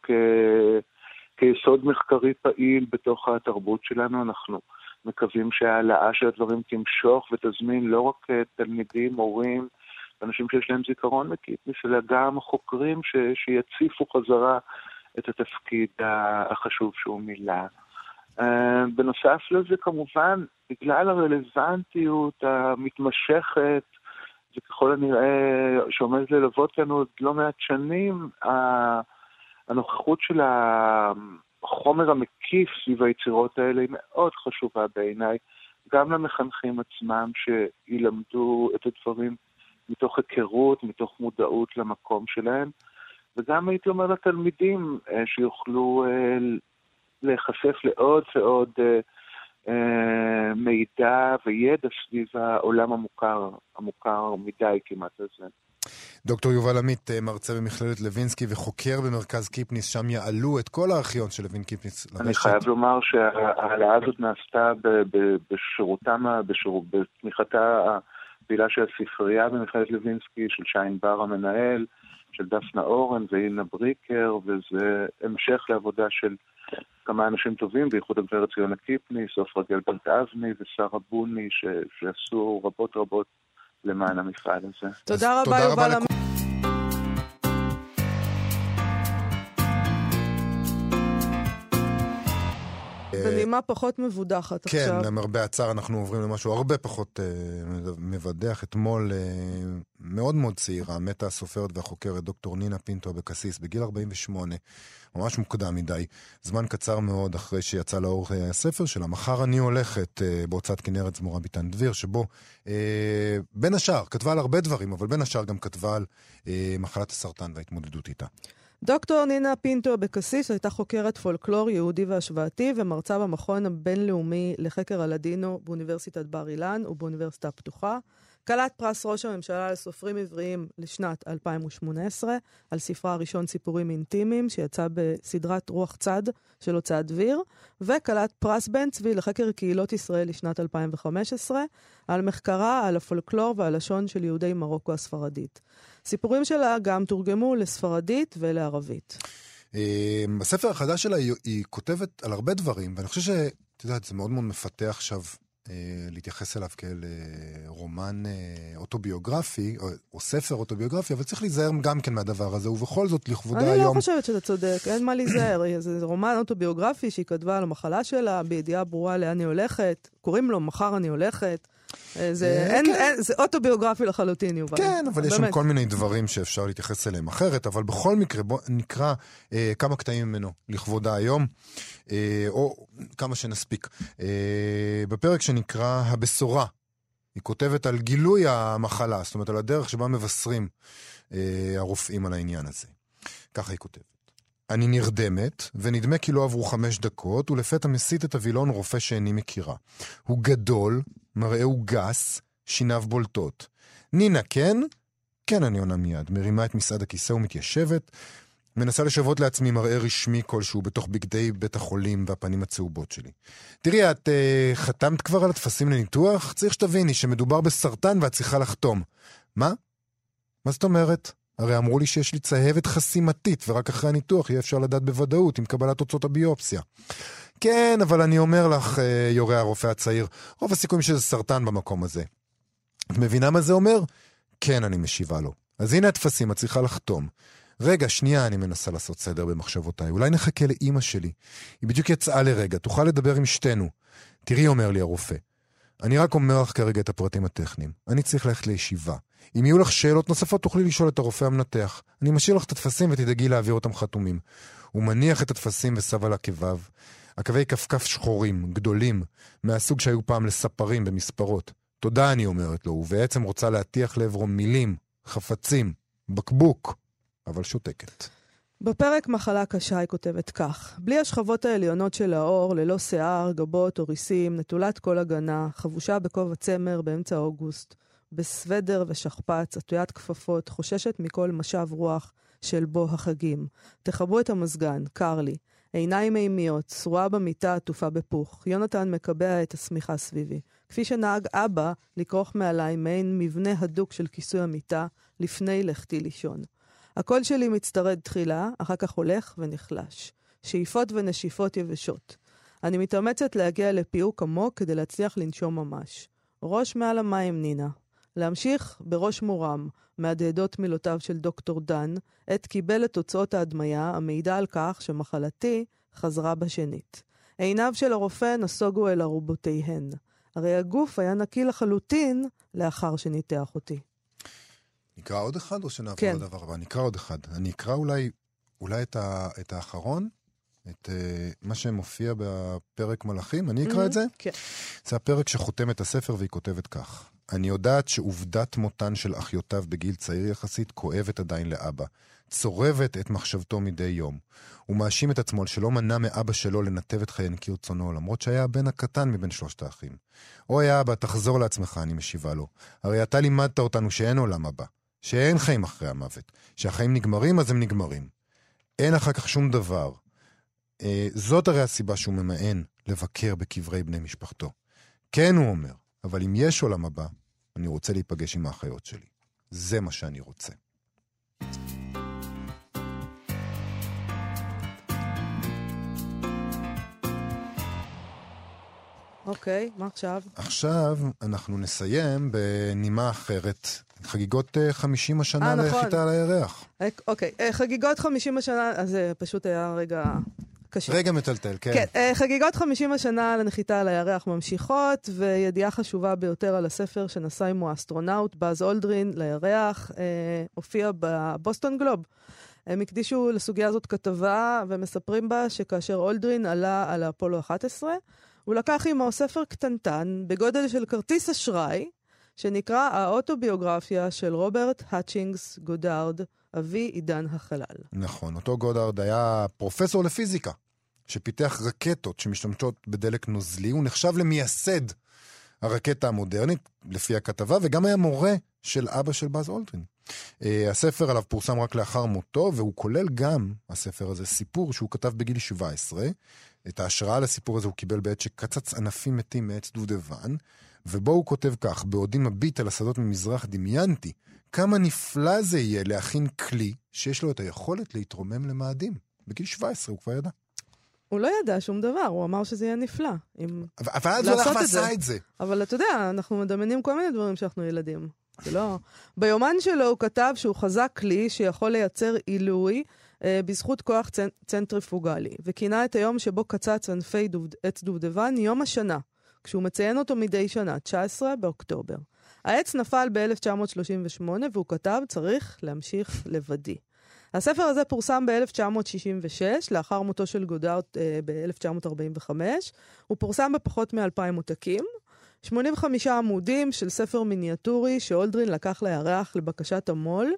כיסוד מחקרי פעיל בתוך התרבות שלנו. אנחנו מקווים שההעלאה של הדברים תמשוך ותזמין לא רק אה, תלמידים, מורים, אנשים שיש להם זיכרון מקיפניס, אלא גם חוקרים ש, שיציפו חזרה את התפקיד החשוב שהוא מילא. Uh, בנוסף לזה, כמובן, בגלל הרלוונטיות המתמשכת, וככל הנראה שעומדת ללוות לנו עוד לא מעט שנים, הנוכחות של החומר המקיף סביב היצירות האלה היא מאוד חשובה בעיניי, גם למחנכים עצמם שילמדו את הדברים מתוך היכרות, מתוך מודעות למקום שלהם, וגם הייתי אומר לתלמידים אה, שיוכלו אה, להיחשף לעוד ועוד אה, מידע וידע סביב העולם המוכר, המוכר מדי כמעט הזה. דוקטור יובל עמית, מרצה במכללת לוינסקי וחוקר במרכז קיפניס, שם יעלו את כל הארכיון של לוין קיפניס לרשת. אני חייב לומר שההעלאה הזאת נעשתה בשירותם, בתמיכתה פעילה של הספרייה במכללת לוינסקי, של שיין בר המנהל, של דפנה אורן ואינה בריקר, וזה המשך לעבודה של כמה אנשים טובים, בייחוד הגברת ציונה קיפני, סופרה גלברט אבני ושרה בוני, ש... שעשו רבות רבות למען המפעל הזה. תודה רבה, תודה רבה יובל בנימה פחות מבודחת כן, עכשיו. למרבה הצער אנחנו עוברים למשהו הרבה פחות אה, מבדח. אתמול אה, מאוד מאוד צעירה, מתה הסופרת והחוקרת דוקטור נינה פינטו אבקסיס בגיל 48, ממש מוקדם מדי, זמן קצר מאוד אחרי שיצא לאור אה, הספר שלה. מחר אני הולכת אה, בהוצאת כנרת זמורה ביטן דביר, שבו אה, בין השאר, כתבה על הרבה דברים, אבל בין השאר גם כתבה על אה, מחלת הסרטן וההתמודדות איתה. דוקטור נינה פינטו אבקסיס הייתה חוקרת פולקלור יהודי והשוואתי ומרצה במכון הבינלאומי לחקר הלדינו באוניברסיטת בר אילן ובאוניברסיטה הפתוחה. כלת פרס ראש הממשלה לסופרים עבריים לשנת 2018 על ספרה הראשון סיפורים אינטימיים שיצא בסדרת רוח צד של הוצאת דביר, וכלת פרס בן צבי לחקר קהילות ישראל לשנת 2015 על מחקרה על הפולקלור והלשון של יהודי מרוקו הספרדית. סיפורים שלה גם תורגמו לספרדית ולערבית. אה, בספר החדש שלה היא, היא כותבת על הרבה דברים, ואני חושב שאת יודעת, זה מאוד מאוד מפתה עכשיו אה, להתייחס אליו כאל אה, רומן אה, אוטוביוגרפי, או, או ספר אוטוביוגרפי, אבל צריך להיזהר גם כן מהדבר הזה, ובכל זאת, לכבודה אני לא היום... חושבת שאתה צודק, אין מה להיזהר. זה רומן אוטוביוגרפי שהיא כתבה על המחלה שלה, בידיעה ברורה לאן היא הולכת. קוראים לו מחר אני הולכת. זה, אה, אין, כן. אין, זה אוטוביוגרפי לחלוטין, יובל. כן, אבל יש שם. כל מיני דברים שאפשר להתייחס אליהם אחרת, אבל בכל מקרה, בואו נקרא אה, כמה קטעים ממנו לכבודה היום, אה, או כמה שנספיק. אה, בפרק שנקרא הבשורה, היא כותבת על גילוי המחלה, זאת אומרת, על הדרך שבה מבשרים אה, הרופאים על העניין הזה. ככה היא כותבת. אני נרדמת, ונדמה כי לא עברו חמש דקות, ולפתע מסיט את הווילון רופא שאיני מכירה. הוא גדול, מראהו גס, שיניו בולטות. נינה, כן? כן, אני עונה מיד. מרימה את מסעד הכיסא ומתיישבת. מנסה לשוות לעצמי מראה רשמי כלשהו בתוך בגדי בית החולים והפנים הצהובות שלי. תראי, את uh, חתמת כבר על הטפסים לניתוח? צריך שתביני שמדובר בסרטן ואת צריכה לחתום. מה? מה זאת אומרת? הרי אמרו לי שיש לי צהבת חסימתית, ורק אחרי הניתוח יהיה אפשר לדעת בוודאות עם קבלת תוצאות הביופסיה. כן, אבל אני אומר לך, אה, יורה הרופא הצעיר, רוב הסיכויים שזה סרטן במקום הזה. את מבינה מה זה אומר? כן, אני משיבה לו. אז הנה הטפסים, את צריכה לחתום. רגע, שנייה, אני מנסה לעשות סדר במחשבותיי. אולי נחכה לאימא שלי. היא בדיוק יצאה לרגע, תוכל לדבר עם שתינו. תראי, אומר לי הרופא, אני רק אומר לך כרגע את הפרטים הטכניים. אני צריך ללכת לישיבה. אם יהיו לך שאלות נוספות, תוכלי לשאול את הרופא המנתח. אני משאיר לך את הטפסים ותדאגי להעביר אותם חתומים. הוא מניח את הטפסים וסב על עקביו. עקבי כפכף שחורים, גדולים, מהסוג שהיו פעם לספרים במספרות. תודה, אני אומרת לו, ובעצם רוצה להטיח לעברו מילים, חפצים, בקבוק, אבל שותקת. בפרק מחלה קשה היא כותבת כך: בלי השכבות העליונות של האור, ללא שיער, גבות או ריסים, נטולת כל הגנה, חבושה בכובע צמר באמצע אוגוסט, בסוודר ושכפ"ץ, עטוית כפפות, חוששת מכל משב רוח של בוא החגים. תכבו את המזגן, קר לי. עיניים אימיות, שרועה במיטה עטופה בפוך. יונתן מקבע את השמיכה סביבי. כפי שנהג אבא לכרוך מעליי מעין מבנה הדוק של כיסוי המיטה לפני לכתי לישון. הקול שלי מצטרד תחילה, אחר כך הולך ונחלש. שאיפות ונשיפות יבשות. אני מתאמצת להגיע לפיהוק עמוק כדי להצליח לנשום ממש. ראש מעל המים, נינה. להמשיך בראש מורם, מהדהדות מילותיו של דוקטור דן, עת קיבל את תוצאות ההדמיה, המעידה על כך שמחלתי חזרה בשנית. עיניו של הרופא נסוגו אל ארובותיהן. הרי הגוף היה נקי לחלוטין לאחר שניתח אותי. נקרא עוד אחד או שנעבור כן. לדבר הבא? נקרא עוד אחד. אני אקרא אולי, אולי את, ה, את האחרון, את uh, מה שמופיע בפרק מלאכים, אני אקרא את זה? כן. זה הפרק שחותם את הספר והיא כותבת כך: אני יודעת שעובדת מותן של אחיותיו בגיל צעיר יחסית כואבת עדיין לאבא. צורבת את מחשבתו מדי יום. הוא מאשים את עצמו על שלא מנע מאבא שלו לנתב את חייהן כרצונו, למרות שהיה הבן הקטן מבין שלושת האחים. אוי אבא, תחזור לעצמך, אני משיבה לו. הרי אתה לימדת אותנו שאין עולם הבא, שאין חיים אחרי המוות, שהחיים נגמרים אז הם נגמרים. אין אחר כך שום דבר. אה, זאת הרי הסיבה שהוא ממאן לבקר בקברי בני משפחתו. כן, הוא אומר, אבל אם יש עולם הבא, אני רוצה להיפגש עם האחיות שלי. זה מה שאני רוצה. אוקיי, מה עכשיו? עכשיו אנחנו נסיים בנימה אחרת, חגיגות אה, 50 השנה אה, נכון. לחיטה על הירח. אה, אוקיי, אה, חגיגות 50 השנה, אז זה פשוט היה רגע קשה. רגע מטלטל, כן. כן, אה, חגיגות 50 השנה לנחיתה על הירח ממשיכות, וידיעה חשובה ביותר על הספר שנשא עמו האסטרונאוט באז אולדרין לירח, אה, הופיע בבוסטון גלוב. הם הקדישו לסוגיה הזאת כתבה, ומספרים בה שכאשר אולדרין עלה על האפולו 11, הוא לקח עמו ספר קטנטן בגודל של כרטיס אשראי, שנקרא האוטוביוגרפיה של רוברט האצ'ינגס גודארד, אבי עידן החלל. נכון, אותו גודארד היה פרופסור לפיזיקה, שפיתח רקטות שמשתמשות בדלק נוזלי, הוא נחשב למייסד הרקטה המודרנית, לפי הכתבה, וגם היה מורה של אבא של באז אולדרין. Uh, הספר עליו פורסם רק לאחר מותו, והוא כולל גם, הספר הזה, סיפור שהוא כתב בגיל 17. את ההשראה לסיפור הזה הוא קיבל בעת שקצץ ענפים מתים מעץ דובדבן, ובו הוא כותב כך, בעודי מביט על השדות ממזרח דמיינתי, כמה נפלא זה יהיה להכין כלי שיש לו את היכולת להתרומם למאדים. בגיל 17 הוא כבר ידע. הוא לא ידע שום דבר, הוא אמר שזה יהיה נפלא. אם... אבל אז הוא הלך לעשות את זה. ועשה את זה. אבל אתה יודע, אנחנו מדמיינים כל מיני דברים שאנחנו ילדים. זה לא... ביומן שלו הוא כתב שהוא חזק כלי שיכול לייצר עילוי אה, בזכות כוח צנ... צנטריפוגלי, וכינה את היום שבו קצץ ענפי דוב... עץ דובדבן יום השנה, כשהוא מציין אותו מדי שנה, 19 באוקטובר. העץ נפל ב-1938 והוא כתב, צריך להמשיך לבדי. הספר הזה פורסם ב-1966, לאחר מותו של גודארט אה, ב-1945. הוא פורסם בפחות מ-2,000 עותקים. 85 עמודים של ספר מיניאטורי שאולדרין לקח לירח לבקשת המו"ל.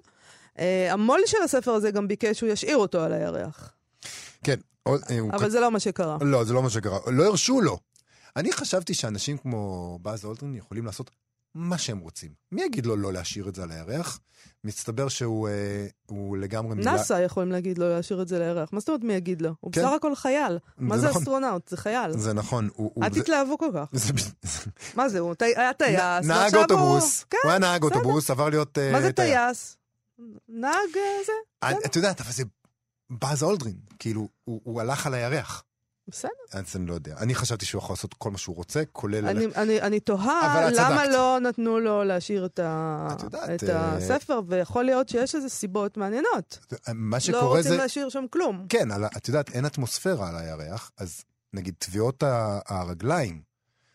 אה, המו"ל של הספר הזה גם ביקש שהוא ישאיר אותו על הירח. כן. אבל זה לא מה שקרה. לא, זה לא מה שקרה. לא הרשו לו. אני חשבתי שאנשים כמו באז אולדרין יכולים לעשות מה שהם רוצים. מי יגיד לו לא להשאיר את זה על הירח? מסתבר שהוא אה, הוא לגמרי מילה... נאסא יכולים להגיד לו להשאיר את זה לירח. מה זאת אומרת מי יגיד לו? הוא כן. בסך הכל חייל. מה זה זה נכון. אסטרונאוט? זה חייל. זה נכון. הוא, הוא, אל זה- תתלהבו כל כך. זה- מה זה, הוא טי- היה טייס. נהג ועכשיו הוא- אוטובוס. כן, הוא היה נהג בסדר. אוטובוס, עבר להיות... אה, מה זה טייס. טייס? נהג אה, זה? אני- את יודעת, אבל זה באז אולדרין. כאילו, הוא הוא הלך על הירח. בסדר. אז אני לא יודע. אני חשבתי שהוא יכול לעשות כל מה שהוא רוצה, כולל... אני, ללכת- אני, אני תוהה אבל את למה צדקת. לא נתנו לו להשאיר את, ה... את יודעת, את אה, הספר, ויכול להיות שיש איזה סיבות מעניינות. מה לא שקורה רוצים זה... להשאיר שם כלום. כן, על את יודעת, אין אטמוספירה על הירח, אז נגיד טביעות הרגליים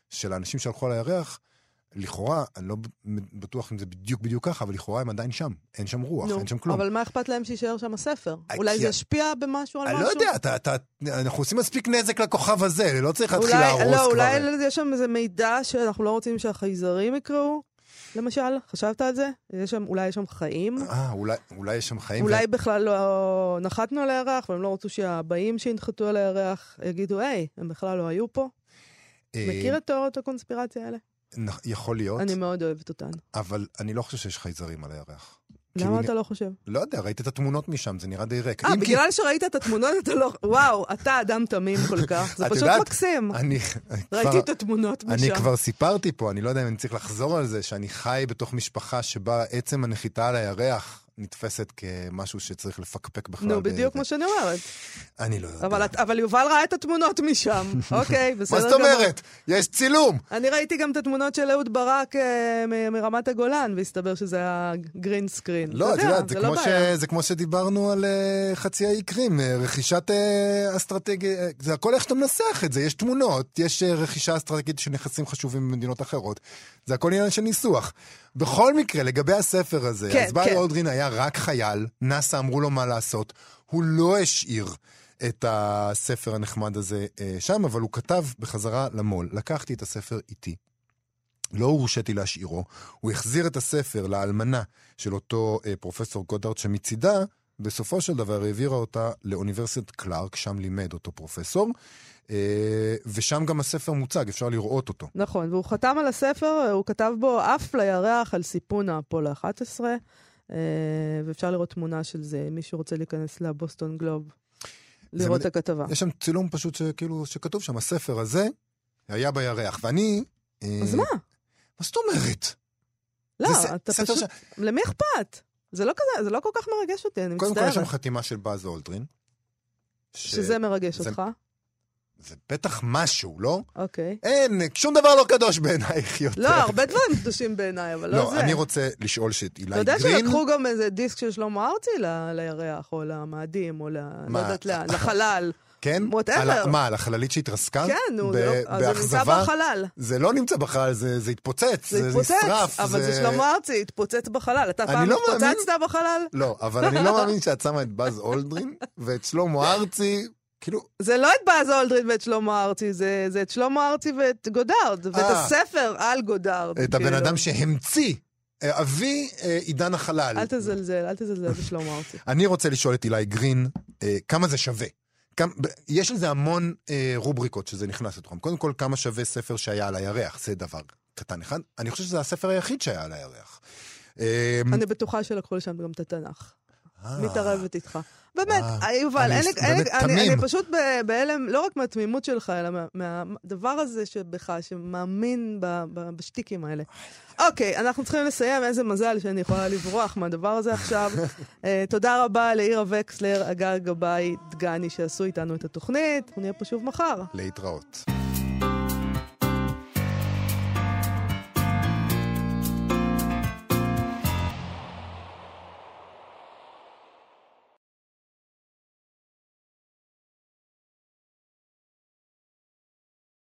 של האנשים שהלכו על הירח, לכאורה, אני לא בטוח אם זה בדיוק בדיוק ככה, אבל לכאורה הם עדיין שם. אין שם רוח, נו, אין שם כלום. אבל מה אכפת להם שיישאר שם הספר? אה, אולי זה ישפיע במשהו על אני משהו? לא יודע, אתה, אתה, אנחנו עושים מספיק נזק לכוכב הזה, לא צריך להתחיל להרוס לא, כבר. אולי יש שם איזה מידע שאנחנו לא רוצים שהחייזרים יקראו, למשל? חשבת על זה? יש שם, אולי יש שם חיים? אה, אולי, אולי יש שם חיים. אולי בכלל לא נחתנו על הירח, והם לא רצו שהבאים שינחתו על הירח יגידו, היי, הם בכלל לא היו פה? אה, מכיר את תיאוריות הקונספירציה האלה? יכול להיות, אני מאוד אוהבת אותן. אבל אני לא חושב שיש חייזרים על הירח. למה כאילו, אתה לא חושב? לא יודע, ראית את התמונות משם, זה נראה די ריק. אה, כי- בגלל שראית את התמונות אתה לא... וואו, אתה אדם תמים כל כך. זה פשוט יודעת, מקסים. אני ראיתי כבר- את התמונות אני משם. כבר סיפרתי פה, אני לא יודע אם אני צריך לחזור על זה, שאני חי בתוך משפחה שבה עצם הנחיתה על הירח נתפסת כמשהו שצריך לפקפק בכלל. נו, בדיוק. מה שאני אומרת. אני לא יודע. אבל יובל ראה את התמונות משם. אוקיי, בסדר מה גמור. זאת אומרת? יש צילום! אני ראיתי גם את התמונות של אהוד ברק אה, מרמת הגולן, והסתבר שזה היה גרין סקרין. לא, את יודעת, זה לא כמו ש-. זה כמו שדיברנו על אה, חצי האי קרים, אה, רכישת אסטרטגיה, זה הכל איך שאתה מנסח את זה, יש תמונות, יש רכישה אסטרטגית של נכסים חשובים במדינות אחרות, זה הכל עניין של ניסוח. בכל מקרה, לגבי הספר הזה, כן, אז בר כן. אולדרין היה רק חייל, נאס"א אמרו לו מה לעשות, הוא לא השאיר את הספר הנחמד הזה אה, שם, אבל הוא כתב בחזרה למו"ל, לקחתי את הספר איתי. לא הורשיתי להשאירו, הוא החזיר את הספר לאלמנה של אותו אה, פרופסור גודארד, שמצידה, בסופו של דבר העבירה אותה לאוניברסיטת קלארק, שם לימד אותו פרופסור, אה, ושם גם הספר מוצג, אפשר לראות אותו. נכון, והוא חתם על הספר, הוא כתב בו עף לירח על סיפון האפולו 11, אה, ואפשר לראות תמונה של זה, אם מישהו רוצה להיכנס לבוסטון גלוב, לראות את הכתבה. יש שם צילום פשוט שכאילו, שכתוב שם, הספר הזה היה בירח, ואני... אה, אז מה? מה זאת אומרת? לא, זה אתה פשוט... למי אכפת? זה לא כזה, זה לא כל כך מרגש אותי, אני קודם כל יש שם מצטערת. חתימה של באז אולדרין. ש- שזה מרגש זה- אותך. זה בטח משהו, לא? אוקיי. אין, שום דבר לא קדוש בעינייך יותר. לא, הרבה דברים קדושים בעיניי, אבל לא זה. לא, אני רוצה לשאול שאת אילי אתה יודע גרין... שלקחו גם איזה דיסק של שלמה ארצי לירח, או למאדים, או ל... לא? יודעת לאן, לחלל. כן? על מה, על החללית שהתרסקה? כן, נו, ב- זה לא- אז זה נמצא באכזבה? בחלל. זה לא נמצא בחלל, זה זה התפוצץ. זה התפוצץ, נשרף. אבל זה שלמה ארצי, התפוצץ בחלל. אתה פעם לא מאמין. התפוצצת בחלל? לא, אבל אני לא מאמין שאת שמה את באז אולדרין ואת שלמה ארצי, כאילו, זה לא את באז אולדרין ואת שלמה ארצי, זה, זה את שלמה ארצי ואת גודארד, ואת אה. הספר על גודארד. את הבן כאילו. אדם שהמציא, אה, אבי אה, עידן החלל. אל תזלזל, אל תזלזל בשלמה ארצי. אני רוצה לשאול את אילי גרין, כמה זה שווה? כמה, יש לזה המון אה, רובריקות שזה נכנס לתוכם. קודם כל, כמה שווה ספר שהיה על הירח, זה דבר קטן אחד. אני חושב שזה הספר היחיד שהיה על הירח. אה, אני בטוחה שלקחו לשם גם את התנ"ך. אה, מתערבת איתך. באמת, אה, יובל, אני פשוט בהלם, לא רק מהתמימות שלך, אלא מה- מהדבר הזה שבך, שמאמין בשטיקים האלה. אוקיי, אנחנו צריכים לסיים, איזה מזל שאני יכולה לברוח מהדבר הזה עכשיו. אה, תודה רבה לעירה וקסלר, אגר גבאי, דגני, שעשו איתנו את התוכנית. אנחנו נהיה פה שוב מחר. להתראות.